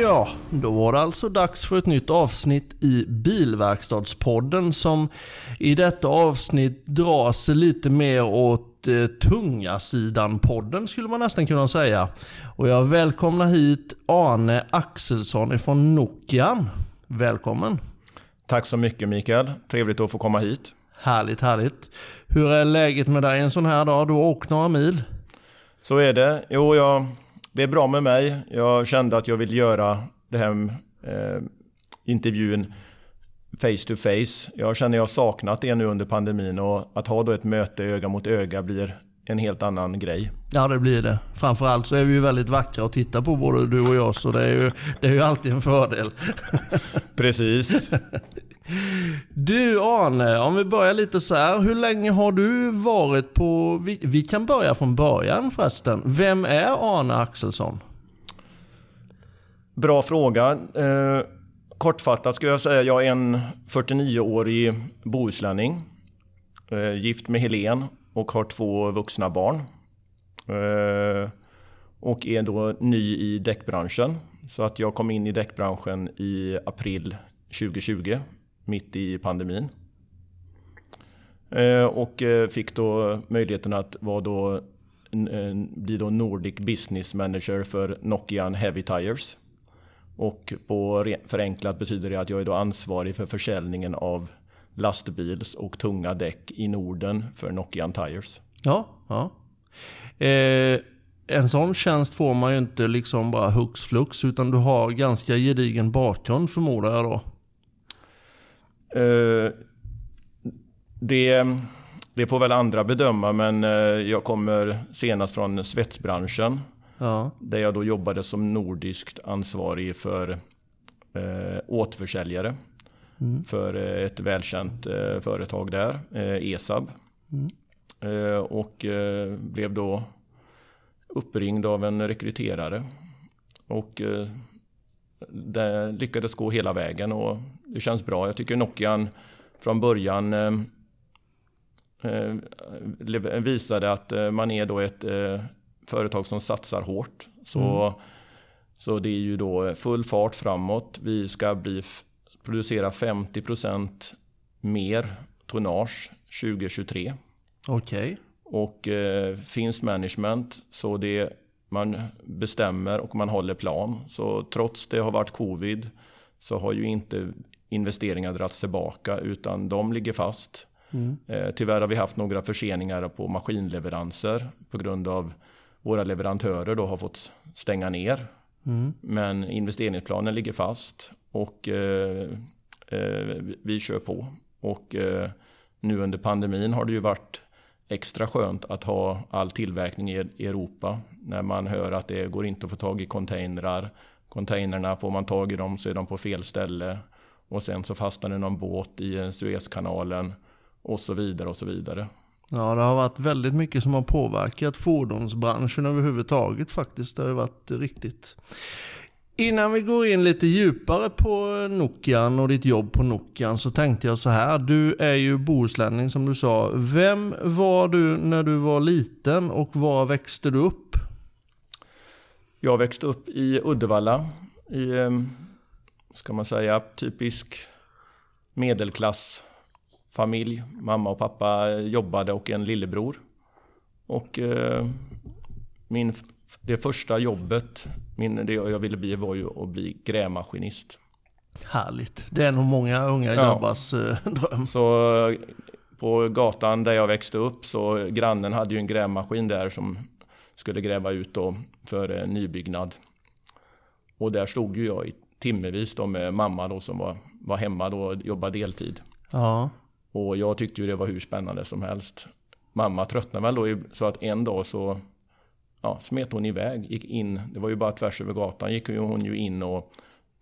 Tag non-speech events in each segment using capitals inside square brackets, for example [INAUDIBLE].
Ja, då var det alltså dags för ett nytt avsnitt i Bilverkstadspodden som i detta avsnitt drar sig lite mer åt eh, tunga sidan podden skulle man nästan kunna säga. Och jag välkomnar hit Arne Axelsson från Nokian. Välkommen! Tack så mycket Mikael. Trevligt att få komma hit. Härligt, härligt. Hur är läget med dig en sån här dag? Du har åkt några mil. Så är det. Jo, jag, det är bra med mig. Jag kände att jag vill göra det här eh, intervjun face to face. Jag känner att jag saknat det nu under pandemin och att ha då ett möte öga mot öga blir en helt annan grej. Ja det blir det. Framförallt så är vi ju väldigt vackra att titta på både du och jag så det är ju, det är ju alltid en fördel. Precis. [LAUGHS] Du Arne, om vi börjar lite så här. Hur länge har du varit på... Vi, vi kan börja från början förresten. Vem är Arne Axelsson? Bra fråga. Eh, kortfattat skulle jag säga jag är en 49-årig bohuslänning. Eh, gift med Helen och har två vuxna barn. Eh, och är då ny i däckbranschen. Så att jag kom in i däckbranschen i april 2020, mitt i pandemin. Eh, och eh, fick då möjligheten att vara då, eh, bli då Nordic Business Manager för Nokian Heavy Tires. Och på förenklat betyder det att jag är då ansvarig för försäljningen av lastbils och tunga däck i Norden för Nokian Tires. Ja, ja. Eh, en sån tjänst får man ju inte liksom bara hux flux utan du har ganska gedigen bakgrund förmodar jag då. Eh, det, det får väl andra bedöma men eh, jag kommer senast från svetsbranschen. Ja. Där jag då jobbade som nordiskt ansvarig för eh, återförsäljare mm. för eh, ett välkänt eh, företag där, eh, ESAB. Mm. Och blev då uppringd av en rekryterare. Och det lyckades gå hela vägen och det känns bra. Jag tycker Nokian från början visade att man är då ett företag som satsar hårt. Så, mm. så det är ju då full fart framåt. Vi ska bli producera 50% mer tonnage 2023. Okej. Okay. Och eh, finns management så det man bestämmer och man håller plan. Så trots det har varit covid så har ju inte investeringar dragits tillbaka utan de ligger fast. Mm. Eh, tyvärr har vi haft några förseningar på maskinleveranser på grund av våra leverantörer då har fått stänga ner. Mm. Men investeringsplanen ligger fast och eh, eh, vi kör på. Och nu under pandemin har det ju varit extra skönt att ha all tillverkning i Europa. När man hör att det går inte att få tag i containrar. Containerna, får man tag i dem så är de på fel ställe. Och sen så fastnar det någon båt i Suezkanalen och så vidare och så vidare. Ja, det har varit väldigt mycket som har påverkat fordonsbranschen överhuvudtaget faktiskt. Det har varit riktigt. Innan vi går in lite djupare på Nokian och ditt jobb på Nokian så tänkte jag så här. Du är ju bohuslänning som du sa. Vem var du när du var liten och var växte du upp? Jag växte upp i Uddevalla. I, ehm, ska man säga, typisk medelklassfamilj. Mamma och pappa jobbade och en lillebror. Och eh, min det första jobbet, min, det jag ville bli var ju att bli grävmaskinist. Härligt. Det är nog många unga grabbars ja. Eh, [LAUGHS] dröm. Så på gatan där jag växte upp så grannen hade ju en grävmaskin där som skulle gräva ut då för nybyggnad. Och där stod ju jag i timmevis då med mamma då som var, var hemma då och jobbade deltid. Ja. Och jag tyckte ju det var hur spännande som helst. Mamma tröttnade väl då så att en dag så ja, smet hon iväg, gick in. Det var ju bara tvärs över gatan. gick hon ju in och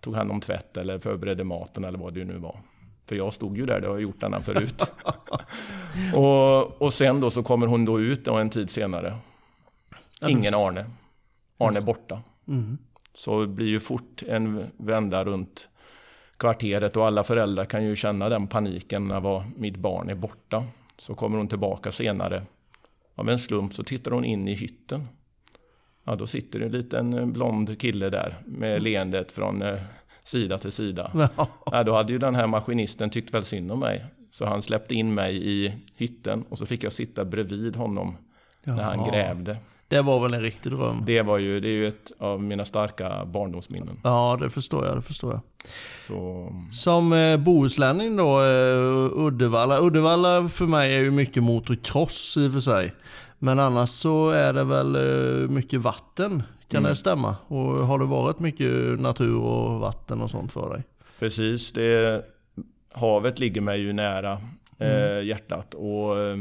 tog hand om tvätt eller förberedde maten eller vad det nu var. För jag stod ju där, det har jag gjort denna förut. [LAUGHS] och, och sen då så kommer hon då ut och en tid senare. Ingen Arne. Arne borta. Mm. Så det blir ju fort en vända runt kvarteret och alla föräldrar kan ju känna den paniken när var mitt barn är borta. Så kommer hon tillbaka senare. Av en slump så tittar hon in i hytten. Ja, då sitter en liten blond kille där med leendet från eh, sida till sida. [LAUGHS] Ja. då hade ju den här maskinisten tyckt väl synd om mig. Så han släppte in mig i hytten och så fick jag sitta bredvid honom när han grävde. Det var väl en riktig dröm? Det, var ju, det är ju ett av mina starka barndomsminnen. Ja, det förstår jag. Det förstår jag. Så... Som eh, bohuslänning då, eh, Uddevalla. Uddevalla för mig är ju mycket motocross i och för sig. Men annars så är det väl eh, mycket vatten. Kan mm. det stämma? Och har det varit mycket natur och vatten och sånt för dig? Precis. Det, havet ligger mig ju nära mm. eh, hjärtat. Och eh,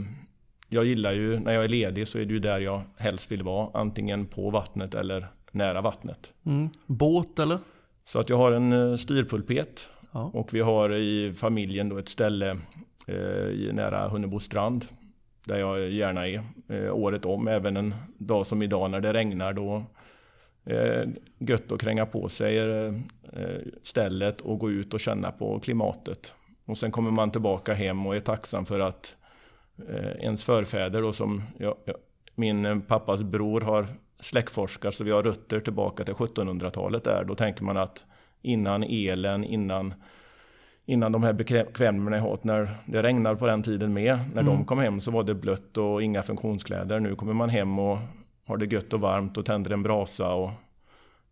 jag gillar ju, när jag är ledig så är det ju där jag helst vill vara. Antingen på vattnet eller nära vattnet. Mm. Båt eller? Så att jag har en eh, styrpulpet. Ja. Och vi har i familjen då ett ställe eh, nära Hunnebo strand. Där jag gärna är eh, året om. Även en dag som idag när det regnar. Då eh, gött att kränga på sig eh, stället och gå ut och känna på klimatet. Och sen kommer man tillbaka hem och är tacksam för att eh, ens förfäder då som jag, jag, min eh, pappas bror har släktforskat så vi har rötter tillbaka till 1700-talet där. Då tänker man att innan elen, innan, innan de här bekvämligheterna när det regnar på den tiden med. När mm. de kom hem så var det blött och inga funktionskläder. Nu kommer man hem och har det gött och varmt och tänder en brasa och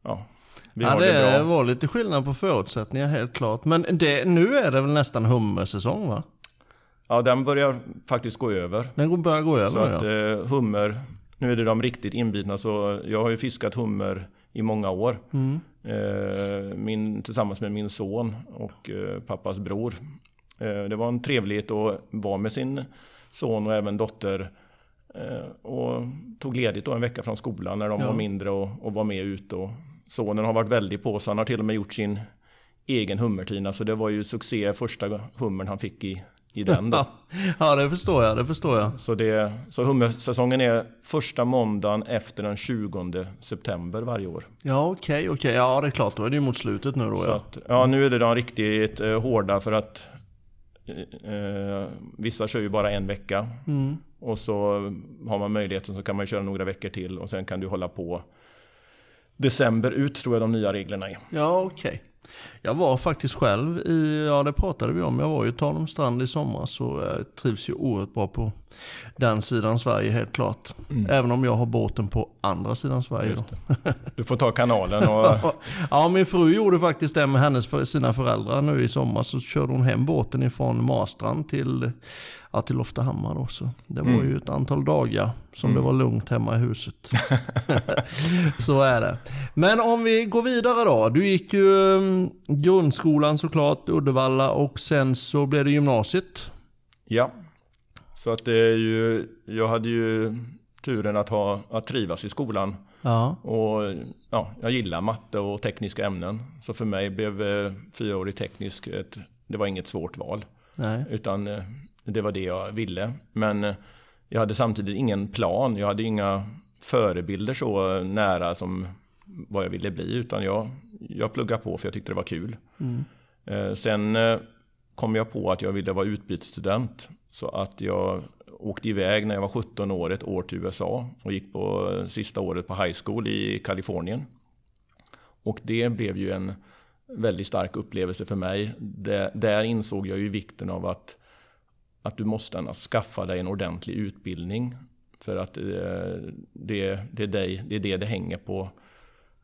ja, vi ja, det, det var lite skillnad på förutsättningar helt klart. Men det, nu är det väl nästan hummersäsong va? Ja, den börjar faktiskt gå över. Den börjar gå över, Så att ja. Eh, hummer, nu är det de riktigt inbitna så jag har ju fiskat hummer i många år. Mm. Eh, min, tillsammans med min son och eh, pappas bror. Det var en trevlighet att vara med sin son och även dotter och tog ledigt då en vecka från skolan när de ja. var mindre och, och var med ut. Och sonen har varit väldigt på så han har till och med gjort sin egen hummertina. Så det var ju succé första hummern han fick i i den då. [LAUGHS] ja, det förstår jag. Det förstår jag. Så, det, så hummersäsongen är första måndagen efter den 20 september varje år. Ja, okej, okay, okay, Ja, det är klart. Då är det ju mot slutet nu då. Så ja. Att, ja, nu är det de riktigt eh, hårda för att eh, vissa kör ju bara en vecka. Mm. Och så har man möjligheten så kan man köra några veckor till och sen kan du hålla på december ut tror jag de nya reglerna är. Ja, okej. Okay. Jag var faktiskt själv i, ja det pratade vi om, jag var ju i Tanum strand i somras så jag trivs ju oerhört bra på den sidan Sverige helt klart. Mm. Även om jag har båten på andra sidan Sverige. Du får ta kanalen och... [LAUGHS] ja, min fru gjorde faktiskt det med hennes, sina föräldrar nu i sommar. Så körde hon hem båten ifrån Marstrand till ja, till Loftahammar då. Så det var mm. ju ett antal dagar som mm. det var lugnt hemma i huset. [LAUGHS] så är det. Men om vi går vidare då. Du gick ju grundskolan såklart, Uddevalla och sen så blev det gymnasiet. Ja. Så att det är ju, jag hade ju turen att, ha, att trivas i skolan. Ja. Och ja, jag gillar matte och tekniska ämnen. Så för mig blev eh, fyraårig teknisk, ett, det var inget svårt val. Nej. Utan eh, det var det jag ville. Men eh, jag hade samtidigt ingen plan. Jag hade inga förebilder så nära som vad jag ville bli. Utan jag, jag pluggade på för jag tyckte det var kul. Mm. Eh, sen eh, kom jag på att jag ville vara utbytesstudent. Så att jag åkte iväg när jag var 17 år, ett år till USA och gick på sista året på high school i Kalifornien. Och det blev ju en väldigt stark upplevelse för mig. där insåg jag ju vikten av att att du måste skaffa dig en ordentlig utbildning. För att det, det, är, dig, det är det det hänger på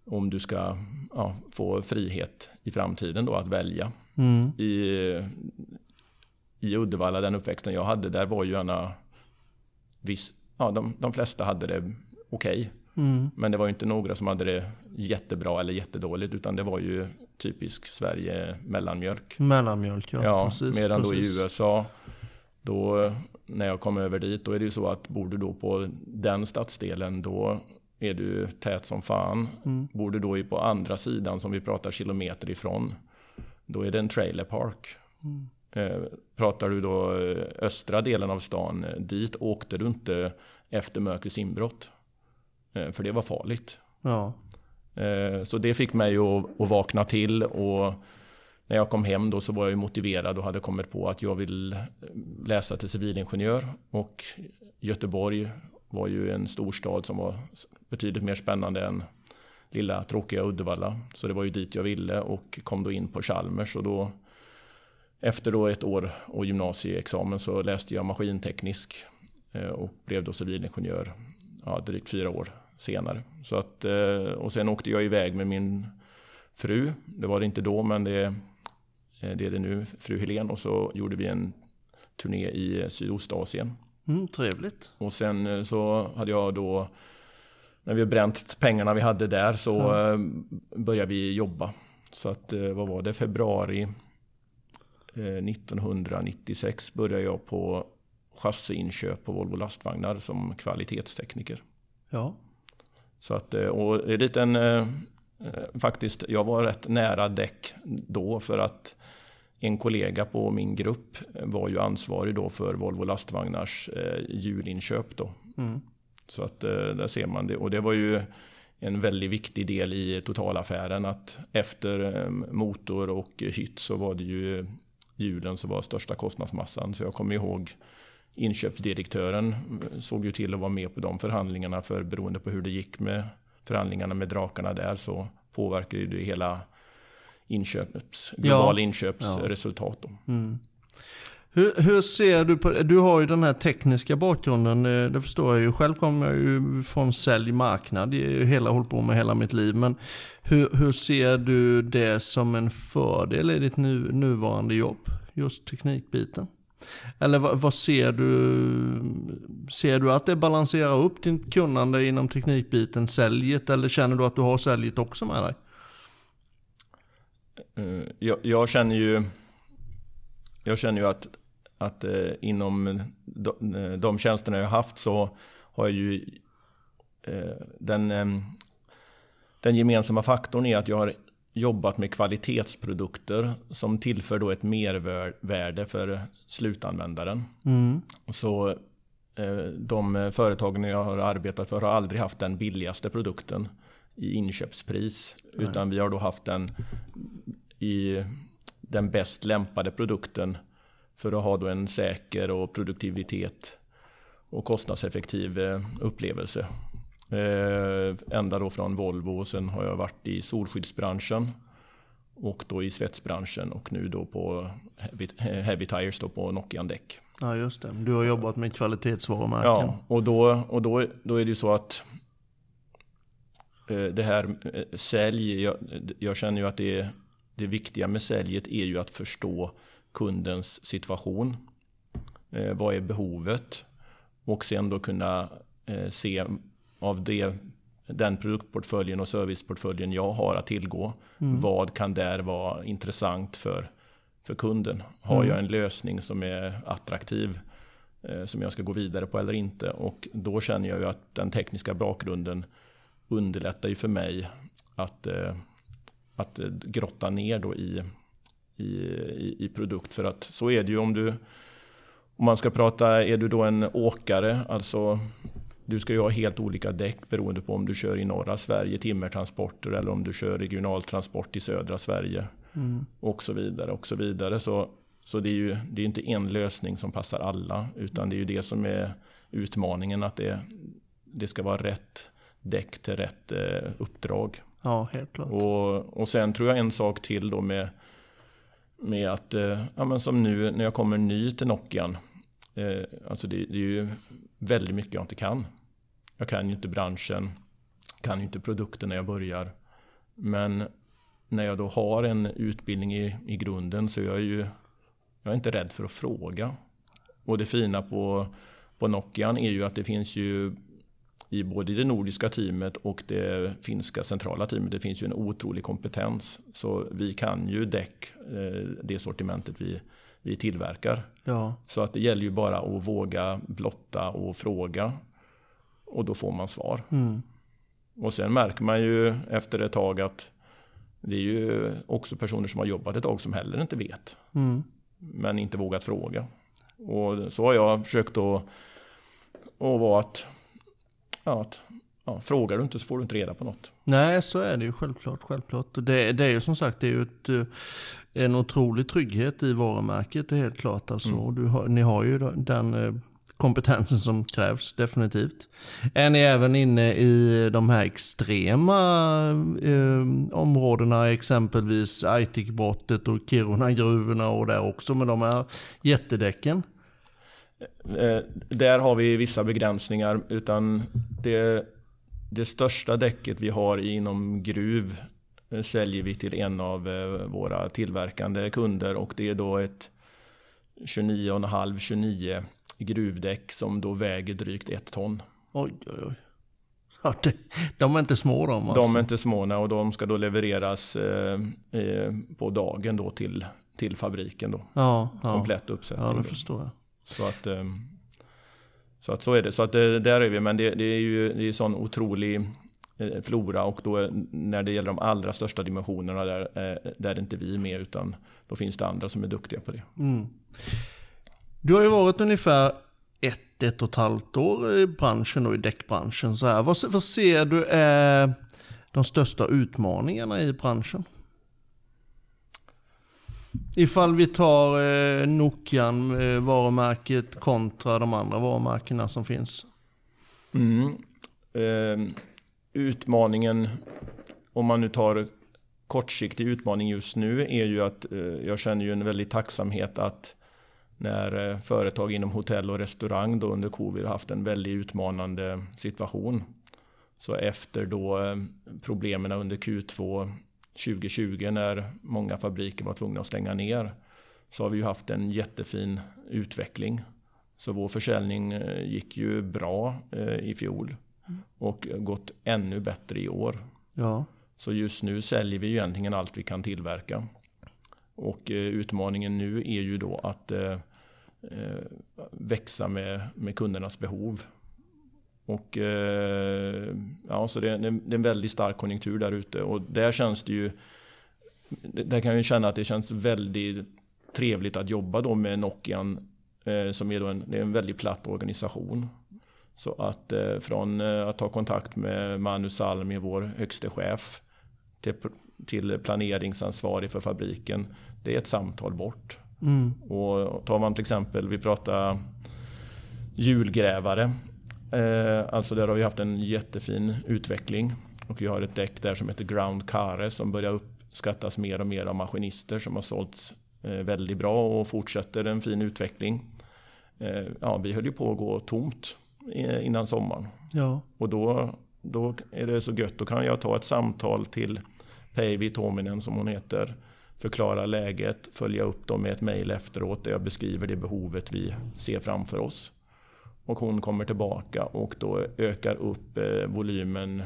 om du ska ja, få frihet i framtiden då att välja. Mm. I, I Uddevalla, den uppväxten jag hade, där var ju gärna viss, ja, de, de flesta hade det okej. Okay. Mm. Men det var ju inte några som hade det jättebra eller jättedåligt utan det var ju typisk Sverige mellanmjölk. Mellanmjölk, ja. ja precis, medan precis. då i USA då när jag kom över dit, då är det ju så att bor du då på den stadsdelen, då är du tät som fan. Mm. Bor du då på andra sidan som vi pratar kilometer ifrån, då är det en trailer park. Mm. Eh, pratar du då eh, östra delen av stan, eh, dit åkte du inte efter mörkrets inbrott. Eh, för det var farligt. Ja. Eh, så det fick mig att, att vakna till och när jag kom hem då så var jag motiverad och hade kommit på att jag vill läsa till civilingenjör. Och Göteborg var ju en storstad som var betydligt mer spännande än lilla tråkiga Uddevalla. Så det var ju dit jag ville och kom då in på Chalmers. Och då, efter då ett år och gymnasieexamen så läste jag maskinteknisk eh, och blev då civilingenjör ja, drygt fyra år senare. Så att, eh, och sen åkte jag iväg med min fru. Det var det inte då, men det, eh, det är det nu, fru Helen. Och så gjorde vi en turné i Sydostasien. Mm, trevligt. Och sen eh, så hade jag då, när vi bränt pengarna vi hade där, så eh, började vi jobba. Så att, eh, vad var det, februari eh, 1996 började jag på chassiinköp på Volvo lastvagnar som kvalitetstekniker. Ja. Så att, och det är lite en, faktiskt, jag var rätt nära däck då för att en kollega på min grupp var ju ansvarig då för Volvo lastvagnars eh, hjulinköp då. Mm. Så att eh, där ser man det. Och det var ju en väldigt viktig del i totalaffären att efter eh, motor och hytt så var det ju hjulen som var största kostnadsmassan. Så jag kommer ihåg inköpsdirektören såg ju till att vara med på de förhandlingarna för beroende på hur det gick med förhandlingarna med drakarna där så påverkar ju det hela inköps, globala inköpsresultat. Då. Mm. Hur, hur ser du på Du har ju den här tekniska bakgrunden, det, det förstår jag ju. Själv kommer jag ju från sälj marknad, det är ju hela hållit på med hela mitt liv. Men hur, hur ser du det som en fördel i ditt nu, nuvarande jobb? Just teknikbiten. Eller vad, vad ser du? Ser du att det balanserar upp ditt kunnande inom teknikbiten, säljet? Eller känner du att du har säljet också med dig? Eh, Jag, jag känner ju jag känner ju att, att eh, inom de, eh, de tjänsterna jag har haft så har jag ju den, den gemensamma faktorn är att jag har jobbat med kvalitetsprodukter som tillför då ett mervärde för slutanvändaren. Mm. Så de företagen jag har arbetat för har aldrig haft den billigaste produkten i inköpspris. Nej. Utan vi har då haft den i den bäst lämpade produkten för att ha då en säker och produktivitet och kostnadseffektiv eh, upplevelse. Eh, ända då från Volvo och sen har jag varit i solskyddsbranschen och då i svetsbranschen och nu då på Heavy, heavy Tires då på Nokian-däck. Ja just det, du har jobbat med kvalitetsvarumärken. Ja, och då, och då, då är det ju så att eh, det här sälj, jag, jag känner ju att det, det viktiga med säljet är ju att förstå kundens situation. Eh, vad är behovet? Och sen då kunna eh, se av det, den produktportföljen och serviceportföljen jag har att tillgå. Mm. Vad kan där vara intressant för, för kunden? Har Mm. jag en lösning som är attraktiv eh, som jag ska gå vidare på eller inte? Och då känner jag ju att den tekniska bakgrunden underlättar ju för mig att, eh, att eh, grotta ner då i, i, i, i produkt. För att så är det ju om du om man ska prata, är du då en åkare, alltså du ska ju ha helt olika däck beroende på om du kör i norra Sverige timmertransporter eller om du kör regionaltransport i södra Sverige Mm. och så vidare. och så vidare. Så, så det är ju det är inte en lösning som passar alla utan det är ju det som är utmaningen att det, det ska vara rätt däck till rätt eh, uppdrag. Ja, helt klart. Och, och sen tror jag en sak till då med, med att, eh, ja, men som nu när jag kommer ny till Nokian, eh, alltså det, det är ju väldigt mycket jag inte kan. Jag kan ju inte branschen, kan ju inte produkten när jag börjar. Men när jag då har en utbildning i, i grunden så är jag ju jag är inte rädd för att fråga. Och det fina på, på Nokian är ju att det finns ju i både det nordiska teamet och det finska centrala teamet. Det finns ju en otrolig kompetens. Så vi kan ju däck, eh, det sortimentet vi, vi tillverkar. Ja, Så att det gäller ju bara att våga blotta och fråga. Och då får man svar. mm. Och sen märker man ju efter ett tag att det är ju också personer som har jobbat ett tag som heller inte vet. Mm. Men inte vågat fråga. Och så har jag försökt att, att vara att, ja, att ja, frågar du inte så får du inte reda på något. Nej, så är det ju självklart. självklart. Och det, det är ju som sagt det är ju ett, eh, en otrolig trygghet i varumärket, det är helt klart. Alltså. Mm. Du har, ni har ju den eh, kompetensen som krävs, definitivt. Är ni även inne i de här extrema eh, områdena, exempelvis Aitikbrottet och Kiruna-gruvorna och där också med de här jättedäcken? Eh, där har vi vissa begränsningar. Utan det, det största däcket vi har inom gruv eh, säljer vi till en av eh, våra tillverkande kunder och det är då ett 29,5-29 gruvdäck som då väger drygt ett ton. Oj, oj, oj. De är inte små de alltså. De är inte små och de ska då levereras på dagen då till, till fabriken. Då. Ja, ja. Komplett uppsättning. Ja, det förstår jag. Så att, ehm, så att så är det. Så att där är vi. Men det, det är ju det är sån otrolig eh, flora och då när det gäller de allra största dimensionerna där, eh, där är inte vi med utan då finns det andra som är duktiga på det. Mm. Du har ju varit ungefär ett, ett och ett halvt år i branschen och i däckbranschen. Så här. Vad, vad ser du är de största utmaningarna i branschen? Ifall vi tar eh, Nokian eh, varumärket kontra de andra varumärkena som finns. Mm. Eh, utmaningen, om man nu tar kortsiktig utmaning just nu, är ju att eh, jag känner ju en väldig tacksamhet att när eh, företag inom hotell och restaurang då under covid har haft en väldigt utmanande situation. Så efter då eh, problemen under Q2 2020 när många fabriker var tvungna att stänga ner så har vi ju haft en jättefin utveckling. Så vår försäljning eh, gick ju bra i fjol och gått ännu bättre i år. Ja. Så just nu säljer vi ju egentligen allt vi kan tillverka. Och utmaningen nu är ju då att eh, växa med, med kundernas behov. Och, eh, ja, så det, det, är en väldigt stark konjunktur där ute och där känns det ju där kan jag känna att det känns väldigt trevligt att jobba då med Nokian eh, som är, då en, det är en väldigt platt organisation. Så att eh, från eh, att ta kontakt med Manu Salmi, vår högste chef, till, till planeringsansvarig för fabriken, det är ett samtal bort. Mm. Och tar man till exempel, vi pratar hjulgrävare. Eh, alltså där har vi haft en jättefin utveckling. Och vi har ett däck där som heter Ground Care som börjar uppskattas mer och mer av maskinister som har sålts eh, väldigt bra och fortsätter en fin utveckling. Eh, ja, vi höll ju på att gå tomt innan sommaren. Ja. Och då, då är det så gött, då kan jag ta ett samtal till Päivi Tominen som hon heter förklara läget, följa upp dem med ett mejl efteråt där jag beskriver det behovet vi ser framför oss. Och hon kommer tillbaka och då ökar upp eh, volymen.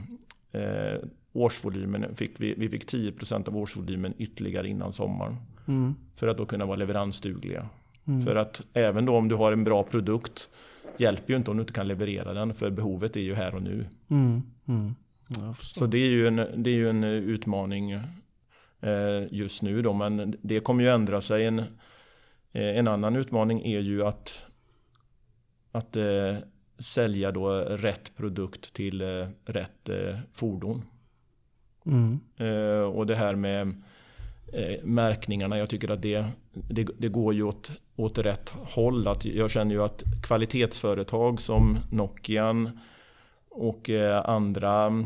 Eh, årsvolymen fick vi, vi fick 10% av årsvolymen ytterligare innan sommaren. Mm. För att då kunna vara leveransdugliga. Mm. För att även då om du har en bra produkt hjälper ju inte om du inte kan leverera den för behovet är ju här och nu. Mm. mm. Så det är, ju en, det är ju en utmaning Eh, just nu. Då, men det kommer ju ändra sig. En, en annan utmaning är ju att, att eh, sälja då rätt produkt till eh, rätt eh, fordon. Mm. Eh, och det här med märkningarna, jag tycker att det, det, det, går ju åt, åt rätt håll. Att jag känner ju att kvalitetsföretag som Nokian och andra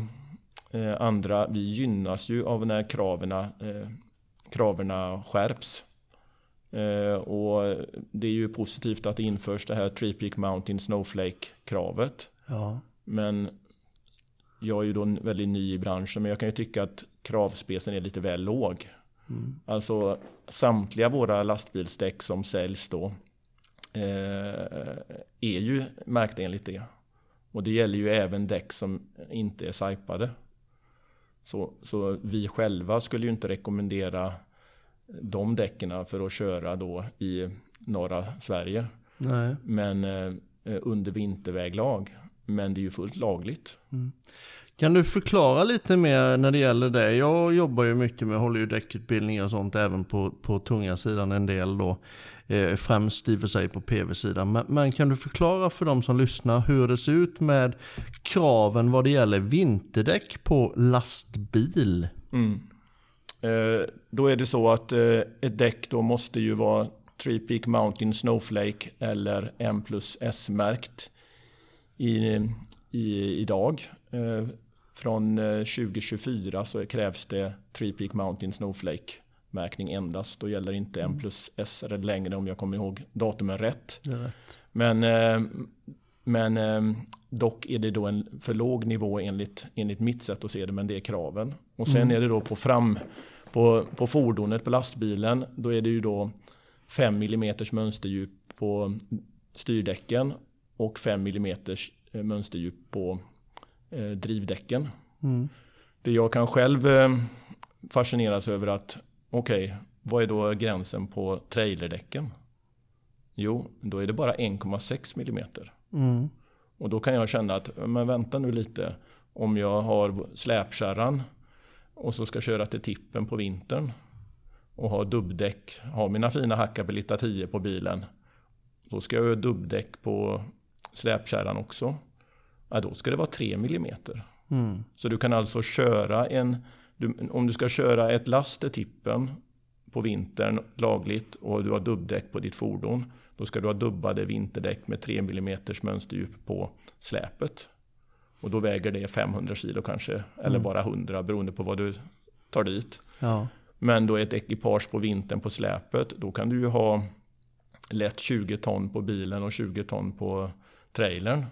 Eh, andra, vi gynnas ju av när kraven, eh, kraven skärps. Eh, och det är ju positivt att det införs det här Tree Peak Mountain Snowflake-kravet. Ja. Men jag är ju då väldigt ny i branschen, men jag kan ju tycka att kravspecen är lite väl låg. Mm. Alltså samtliga våra lastbilsdäck som säljs då eh, är ju märkta enligt det. Och det gäller ju även däck som inte är sajpade. Så, så vi själva skulle ju inte rekommendera de däcken för att köra då i norra Sverige. Nej. Men eh, under vinterväglag Men det är ju fullt lagligt. Kan du förklara lite mer när det gäller det? Jag jobbar ju mycket med, håller ju däckutbildningar och sånt även på, på tunga sidan en del då. Eh, främst i och för sig på PV-sidan. Men, men kan du förklara för de som lyssnar hur det ser ut med kraven vad det gäller vinterdäck på lastbil? Mm. Eh, då är det så att eh, ett däck då måste ju vara Three Peak Mountain Snowflake eller M plus S-märkt i, i, idag. Eh, från eh, 2024 så krävs det Three Peak Mountain Snowflake märkning endast. Då gäller inte M plus S längre om jag kommer ihåg datumen rätt. Rätt. Men, men eh, dock är det då en för låg nivå enligt, enligt mitt sätt att se det, men det är kraven. Och sen är det då på fram på, på fordonet, på lastbilen, då är det ju då 5 mm mönsterdjup på styrdäcken och 5 mm mönsterdjup på eh, drivdäcken. Mm. Det jag kan själv eh, fascineras över att okej, okay, vad är då gränsen på trailerdäcken? Jo, då är det bara 1,6 mm. Mm. Och då kan jag känna att, men vänta nu lite. Om jag har släpkärran och så ska köra till tippen på vintern och ha dubbdäck, ha mina fina Hakkapeliitta 10 på bilen. Då ska jag ha dubbdäck på släpkärran också. Ja, då ska det vara 3 mm. Mm. Så du kan alltså köra en, du, om du ska köra ett last till tippen på vintern lagligt och du har dubbdäck på ditt fordon. Då ska du ha dubbade vinterdäck med 3 mm mönsterdjup på släpet. Och då väger det 500 kilo kanske, eller bara 100 beroende på vad du tar dit. Ja. Men då ett ekipage på vintern på släpet, då kan du ju ha lätt 20 ton på bilen och 20 ton på trailern.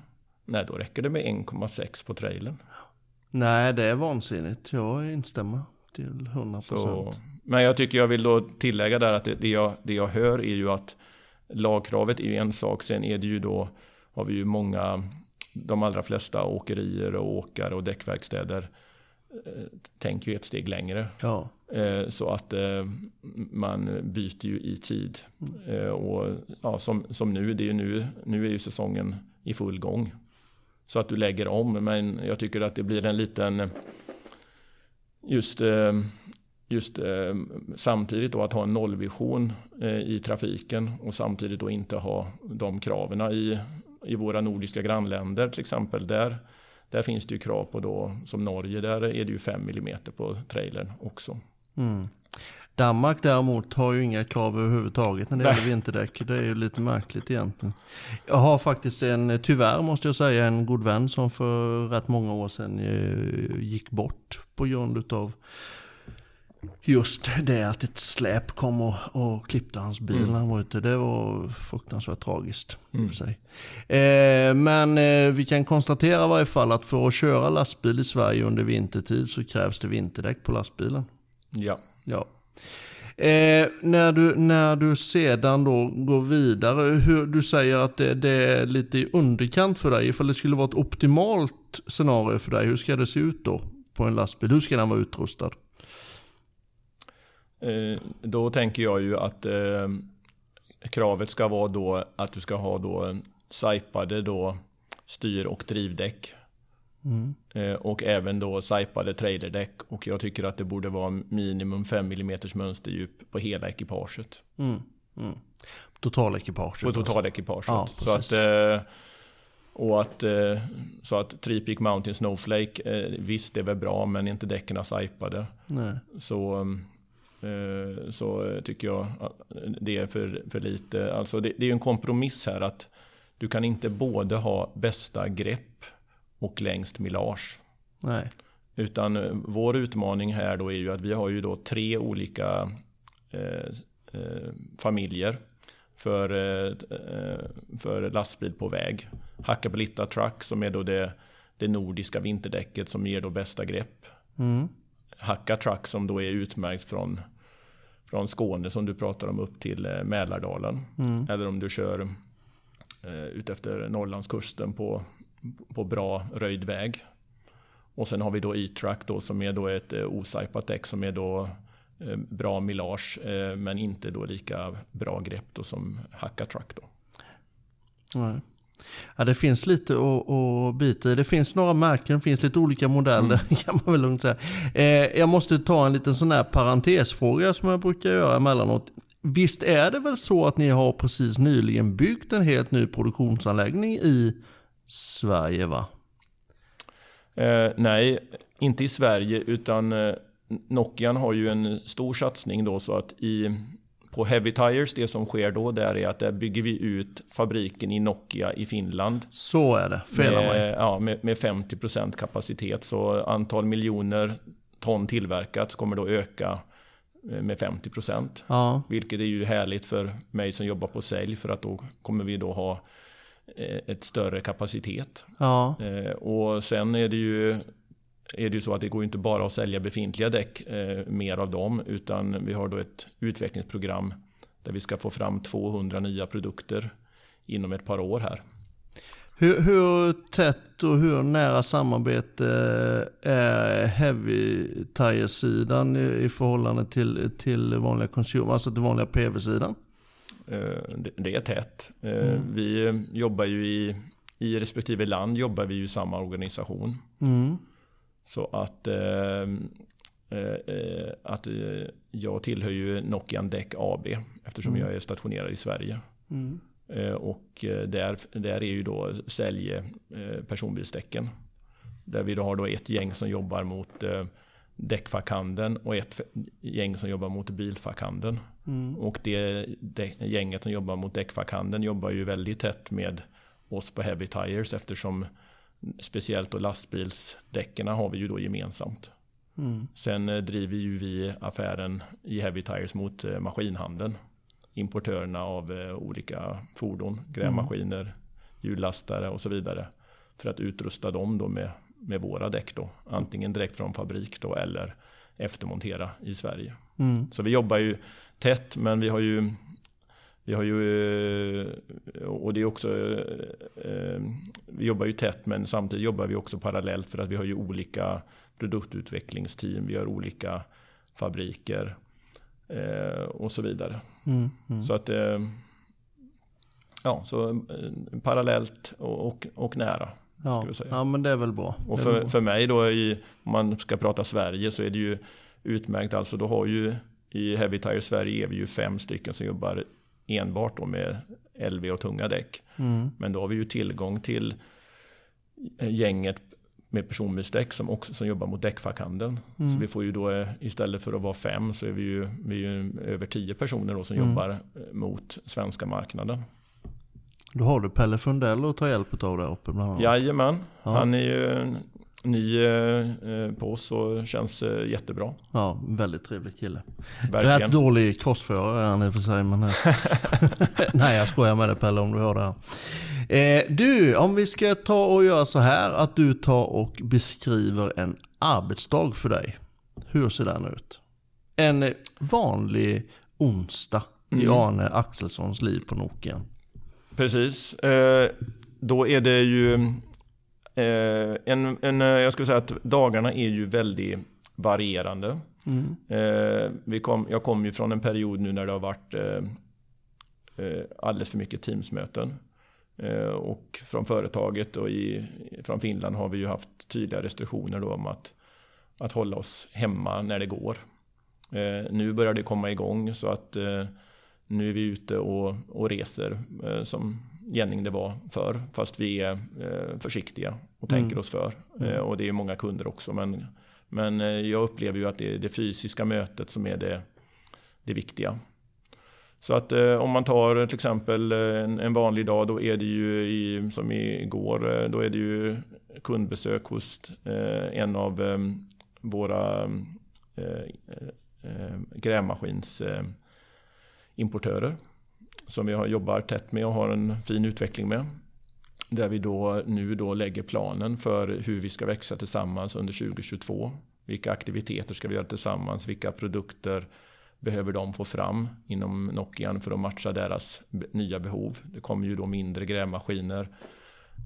Nej, då räcker det med 1,6 på trailern. Nej, det är vansinnigt. Jag instämmer till 100%. Så, men jag tycker jag vill då tillägga där att det, det, jag, det jag hör är ju att lagkravet är ju en sak. Sen är det ju då, har vi ju många, de allra flesta åkerier och åkare och däckverkstäder eh, tänker ju ett steg längre. Ja. Eh, så att eh, man byter ju i tid. Eh, och ja, som, som nu, det är ju nu, nu är ju säsongen i full gång. Så att du lägger om, men jag tycker att det blir en liten just just eh, samtidigt då att ha en nollvision eh, i trafiken och samtidigt då inte ha de kraven i, i våra nordiska grannländer till exempel. Där, där finns det ju krav på då, som Norge, där är det ju 5 mm på trailern också. Mm. Danmark däremot har ju inga krav överhuvudtaget när det gäller vinterdäck. Det är ju lite märkligt egentligen. Jag har faktiskt en, tyvärr måste jag säga, en god vän som för rätt många år sedan eh, gick bort på grund utav just det att ett släp kom och, och klippte hans bil Mm. han var ute. Det var fruktansvärt tragiskt. Mm. för sig. Eh, men eh, vi kan konstatera i varje fall att för att köra lastbil i Sverige under vintertid så krävs det vinterdäck på lastbilen. Ja. Ja. Eh, när, du, när du sedan då går vidare, hur, du säger att det, det är lite i underkant för dig. Ifall det skulle vara ett optimalt scenario för dig, hur ska det se ut då på en lastbil? Hur ska den vara utrustad? Eh, då tänker jag ju att eh, kravet ska vara då att du ska ha då sajpade då styr och drivdäck. Mm. Eh, och även då sajpade trailerdäck. Och jag tycker att det borde vara minimum 5 mm mönsterdjup på hela ekipaget. Mm. Mm. Totalekipaget. På alltså. totalekipaget. Ja, så att, och att, så att Three Peak Mountain Snowflake, visst det är väl bra men inte däcken sajpade. Nej. Så, eh, så tycker jag att det är för, för lite. Alltså det, det är en kompromiss här att du kan inte både ha bästa grepp och längst millage. Nej. Utan eh, vår utmaning här då är ju att vi har ju då tre olika eh, eh, familjer för, eh, eh, för lastbil på väg. Hakkapeliitta Truck som är då det, det nordiska vinterdäcket som ger då bästa grepp. Mm. Hakka Truck som då är utmärkt från, från Skåne som du pratar om upp till eh, Mälardalen. Mm. Eller om du kör eh, utefter Norrlandskusten på, på bra röjd väg. Och sen har vi då E-Track då som är då ett eh, osajpat däck som är då eh, bra millage eh, men inte då lika bra grepp då som Hakka Truck då. Nej. Ja, det finns lite att, att bita i. Det finns några märken, det finns lite olika modeller mm. [LAUGHS] kan man väl lugnt säga. Eh, jag måste ta en liten sån här parentesfråga som jag brukar göra emellanåt. Visst är det väl så att ni har precis nyligen byggt en helt ny produktionsanläggning i Sverige va? Eh, nej, inte i Sverige utan eh, Nokian har ju en stor satsning då så att i på Heavy Tires, det som sker då, där är att där bygger vi ut fabriken i Nokia i Finland. Så är det, fela med, ja, med, med 50% kapacitet. Så antal miljoner ton tillverkat kommer då öka eh, med 50%. Ja. Vilket är ju härligt för mig som jobbar på sälj för att då kommer vi då ha eh, ett större kapacitet. Ja. Eh, och sen är det ju är det ju så att det går inte bara att sälja befintliga däck, eh, mer av dem, utan vi har då ett utvecklingsprogram där vi ska få fram 200 nya produkter inom ett par år här. Hur, hur tätt och hur nära samarbete är Heavy Tire-sidan i, i, förhållande till, till vanliga consumer, alltså till vanliga PV-sidan? Eh, det, det, är tätt. Eh, mm. Vi jobbar ju i, i respektive land jobbar vi i samma organisation. Mm. Så att, ehm, eh, eh, att eh, jag tillhör ju Nokian Däck AB eftersom mm. jag är stationerad i Sverige. Mm. Eh, och eh, där, där är ju då sälj personbilsdäcken. Där vi då har då ett gäng som jobbar mot eh, däckfackhandeln och ett gäng som jobbar mot bilfackhandeln. Mm. Och det, det gänget som jobbar mot däckfackhandeln jobbar ju väldigt tätt med oss på Heavy Tires eftersom speciellt då lastbilsdäcken har vi ju då gemensamt. Mm. Sen eh, driver ju vi affären i Heavy Tires mot eh, maskinhandeln. Importörerna av eh, olika fordon, grävmaskiner, mm. hjullastare och så vidare. För att utrusta dem då med, med våra däck då. Antingen direkt från fabrik då eller eftermontera i Sverige. Mm. Så vi jobbar ju tätt men vi har ju vi har ju, eh, och det är också, eh, vi jobbar ju tätt men samtidigt jobbar vi också parallellt för att vi har ju olika produktutvecklingsteam, vi har olika fabriker eh, och så vidare. Mm, mm. Så att, ja, så parallellt och, och, och nära. Ja, ja, men det är väl bra. Och för, bra. för mig då, i, om man ska prata Sverige, så är det ju utmärkt. Alltså då har ju i Heavy Tire Sverige är vi ju fem stycken som jobbar enbart då med LV och tunga däck. Mm. Men då har vi ju tillgång till gänget med personbilsdäck som också som jobbar mot däckfackhandeln. Mm. Så vi får ju då eh, istället för att vara fem så är vi ju, vi är ju över tio personer då som mm. jobbar eh, mot svenska marknaden. Då har du Pelle Fundell att ta hjälp av där uppe bland annat. Jajamän, ja. han är ju ny eh, på oss och känns eh, jättebra. Ja, väldigt trevlig kille. Verkligen. Rätt dålig crossförare är han i och för sig. Men [LAUGHS] Nej, jag skojar med dig Pelle om du hör det här. Eh, du, om vi ska ta och göra så här att du tar och beskriver en arbetsdag för dig. Hur ser den ut? En vanlig onsdag mm. i Arne Axelssons liv på Nokian. Precis. Eh, då är det ju Eh, en, en, eh, jag skulle säga att dagarna är ju väldigt varierande. Mm. Eh, vi kom, jag kom ju från en period nu när det har varit eh, eh alldeles för mycket Teamsmöten. Eh, och från företaget och i, från Finland har vi ju haft tydliga restriktioner då om att, att hålla oss hemma när det går. nu börjar det komma igång så att nu är vi ute och, och reser som gänning det var för fast vi är eh, försiktiga och tänker mm. oss för. Mm. Eh, och det är många kunder också. Men, men eh, jag upplever ju att det är det fysiska mötet som är det, det viktiga. Så att om man tar till exempel en, en, vanlig dag, då är det ju i, som igår, då är det ju kundbesök hos en av våra grävmaskinsimportörer som vi jobbar tätt med och har en fin utveckling med. Där vi då nu då lägger planen för hur vi ska växa tillsammans under 2022. Vilka aktiviteter ska vi göra tillsammans? Vilka produkter behöver de få fram inom Nokian för att matcha deras nya behov? Det kommer ju då mindre grävmaskiner.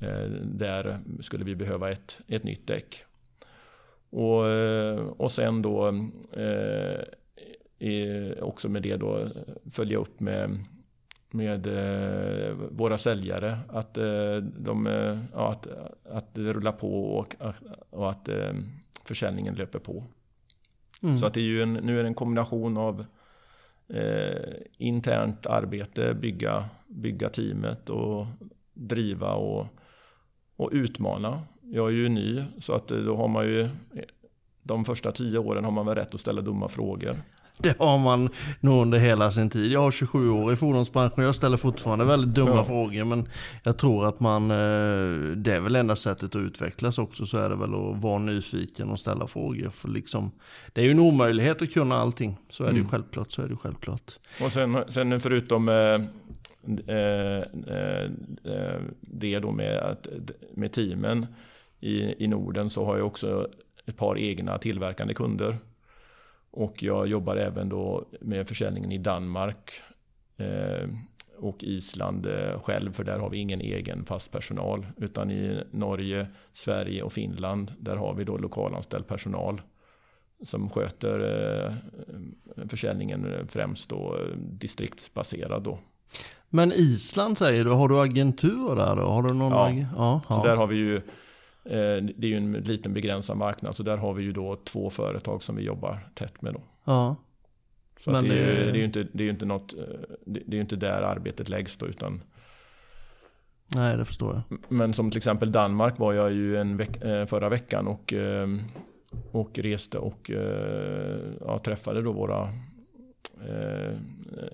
Eh, där skulle vi behöva ett, ett nytt däck. Och, eh, och sen då eh, också med det då följa upp med med eh, våra säljare att, eh, de, eh, ja, att, att det rullar på och, och att eh, försäljningen löper på. Mm. Så att det är ju en, nu är det en kombination av eh, internt arbete, bygga, bygga teamet och driva och, och utmana. Jag är ju ny så att då har man ju de första tio åren har man väl rätt att ställa dumma frågor. [LAUGHS] Det har man nog under hela sin tid. Jag har 27 år i fordonsbranschen jag ställer fortfarande väldigt dumma ja. frågor. Men jag tror att man, eh, det är väl enda sättet att utvecklas också. Så är det väl att vara nyfiken och ställa frågor. För liksom, det är ju en omöjlighet att kunna allting. Så är det mm. ju självklart. Så är det självklart. Och sen, sen förutom eh, eh, eh, det då med, att, med teamen i, i Norden så har jag också ett par egna tillverkande kunder. Och jag jobbar även då med försäljningen i Danmark eh, och Island eh, själv, för där har vi ingen egen fast personal. Utan i Norge, Sverige och Finland, där har vi då lokalanställd personal som sköter eh, försäljningen främst då distriktsbaserad. Då. Men Island säger du, har du agentur där då? Har du någon ja, ja, så där har vi ju det är ju en liten begränsad marknad så där har vi ju då två företag som vi jobbar tätt med. Då. Ja. Så Men det, är, det, är ju inte, det är inte något, eh, det är inte där arbetet läggs då utan Nej, det förstår jag. Men som till exempel Danmark var jag ju en veck, eh, förra veckan och, och reste och ja, träffade då våra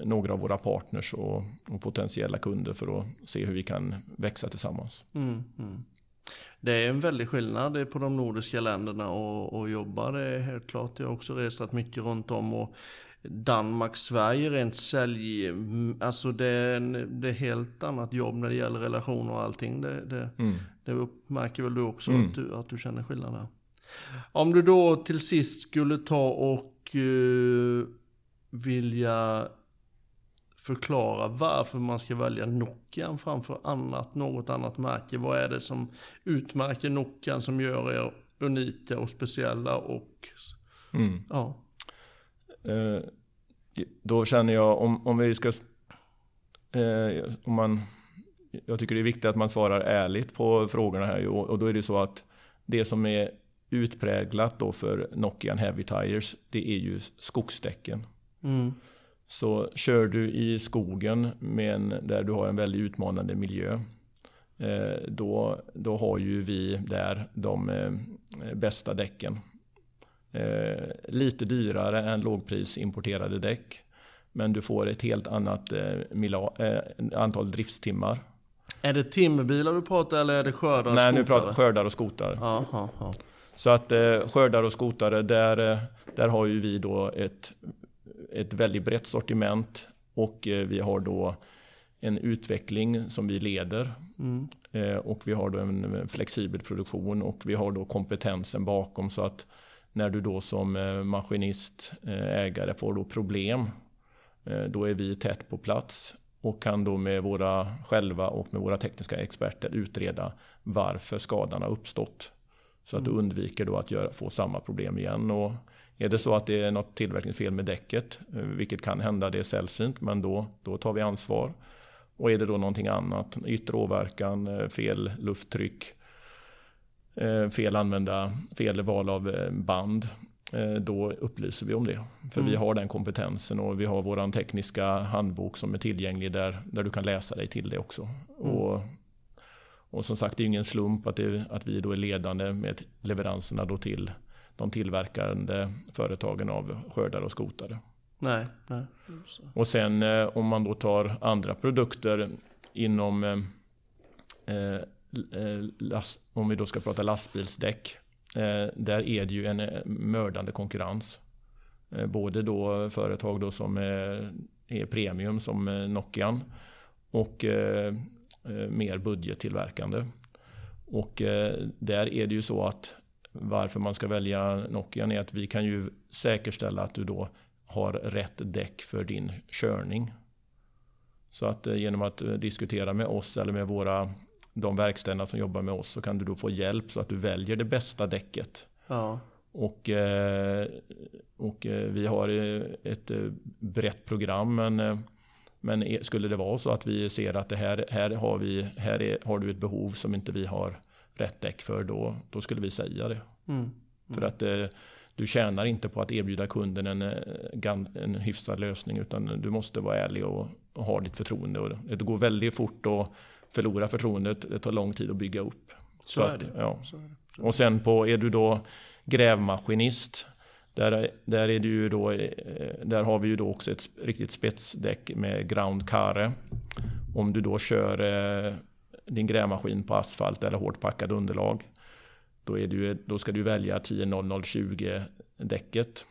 några av våra partners och, och, potentiella kunder för att se hur vi kan växa tillsammans. Mm, mm det är en väldig skillnad på de nordiska länderna och, och jobba. Det är helt klart. Jag har också resat mycket runt om. och Danmark, Sverige rent sälj... Alltså det är, en, det är helt annat jobb när det gäller relationer och allting. Det, det, mm. det märker väl du också mm. att, du, att du känner skillnader. Om du då till sist skulle ta och uh, vilja förklara varför man ska välja Nokian framför annat, något annat märke. Vad är det som utmärker Nokian som gör er unika och speciella och mm. ja. Eh, då känner jag om, om vi ska eh, om man jag tycker det är viktigt att man svarar ärligt på frågorna här och då är det så att det som är utpräglat då för Nokian Heavy Tires det är ju skogsdäcken. Mm. Så kör du i skogen med en, där du har en väldigt utmanande miljö eh, då, då har ju vi där de eh, bästa däcken. Eh, lite dyrare än lågprisimporterade däck. Men du får ett helt annat antal driftstimmar. Är det timmerbilar du pratar eller är det skördar och Nej, skotare? nu pratar skördar och skotare. Aha, aha. Så att skördar och skotare, där, där har ju vi då ett ett väldigt brett sortiment och eh, vi har då en utveckling som vi leder. Mm. Eh, och vi har då en flexibel produktion och vi har då kompetensen bakom så att när du då som eh, maskinist, ägare får då problem, då är vi tätt på plats och kan då med våra själva och med våra tekniska experter utreda varför skadan har uppstått. Så att du mm. undviker då att göra, få samma problem igen. Och är det så att det är något tillverkningsfel med däcket, eh, vilket kan hända, det är sällsynt, men då, då tar vi ansvar. Och är det då någonting annat, yttre åverkan, eh, fel lufttryck, eh, fel använda, fel val av band, då upplyser vi om det. För mm. vi har den kompetensen och vi har vår tekniska handbok som är tillgänglig där, där du kan läsa dig till det också. Mm. Och, och som sagt, det är ingen slump att, det, att vi då är ledande med leveranserna då till de tillverkande företagen av skördare och skotare. Nej, nej. Och sen eh, om man då tar andra produkter inom eh, eh last, om vi då ska prata lastbilsdäck. Eh, där är det ju en eh, mördande konkurrens. Eh, både då företag då som är, är premium som Nokian och mer budgettillverkande. Och där är det ju så att varför man ska välja Nokian är att vi kan ju säkerställa att du då har rätt däck för din körning. Så att eh, genom att eh, diskutera med oss eller med våra, de verkstäderna som jobbar med oss så kan du då få hjälp så att du väljer det bästa däcket. Ja. Och, eh, och vi har ett brett program men, Men skulle det vara så att vi ser att det här, här, har, vi, här är, har du ett behov som inte vi har rätt däck för, då, då skulle vi säga det. Mm. För att eh, du tjänar inte på att erbjuda kunden en, eh, en hyfsad lösning utan du måste vara ärlig och, och ha ditt förtroende. Och det går väldigt fort att förlora förtroendet. Det tar lång tid att bygga upp. Så är att. Ja. Så det. Och sen på, är du då grävmaskinist där, där, är det ju då, eh, där har vi ju då också ett riktigt spetsdäck med ground care. Om du då kör din grävmaskin på asfalt eller hårt packad underlag då, är ju, då ska du välja 10.0020 däcket.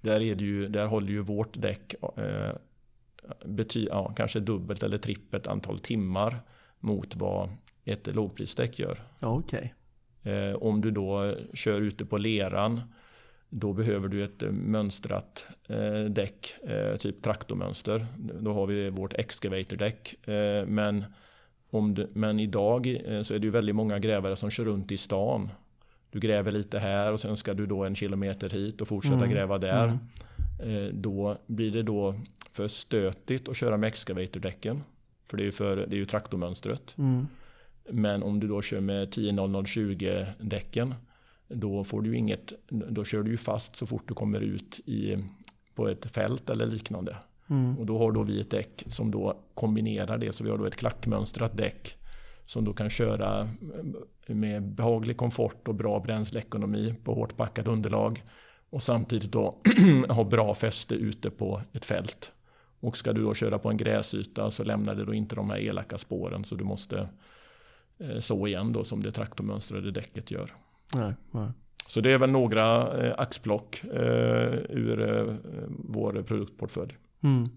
Där, är det ju, där håller ju vårt däck eh, bety, ja, kanske dubbelt eller trippelt antal timmar mot vad ett lågprisdäck gör. Okej. Eh, om du då kör ute på leran då behöver du ett mönstrat eh, däck, eh, typ traktormönster. Då har vi vårt excavator-däck. Eh, men, om du, men idag eh, så är det ju väldigt många grävare som kör runt i stan. Du gräver lite här och sen ska du då en kilometer hit och fortsätta Mm. gräva där. Mm. Eh, då blir det då för stötigt att köra med excavator-däcken. För det är ju, för, det är ju traktormönstret. Mm. Men om du då kör med 10.0020 däcken då får du inget, då kör du ju fast så fort du kommer ut i, på ett fält eller liknande. Mm. Och då har då vi ett däck som då kombinerar det. Så vi har då ett klackmönstrat däck som då kan köra med behaglig komfort och bra bränsleekonomi på hårt packat underlag. Och samtidigt då [CLEARS THROAT] ha bra fäste ute på ett fält. Och ska du då köra på en gräsyta så lämnar det då inte de här elaka spåren så du måste eh, så igen då som det traktormönstrade däcket gör. Nej, nej. Så det är väl några eh, axplock eh, ur vår produktportfölj. Mm.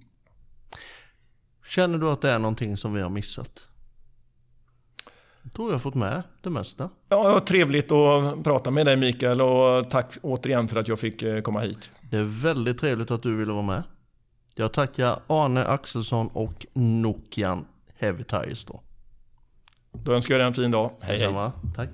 Känner du att det är någonting som vi har missat? Jag tror jag har fått med det mesta. Ja, trevligt att prata med dig Mikael och tack återigen för att jag fick eh, komma hit. Det är väldigt trevligt att du ville vara med. Jag tackar Arne Axelsson och Nokian Heavy Tires då. Då önskar jag dig en fin dag. Hej hej. Tack.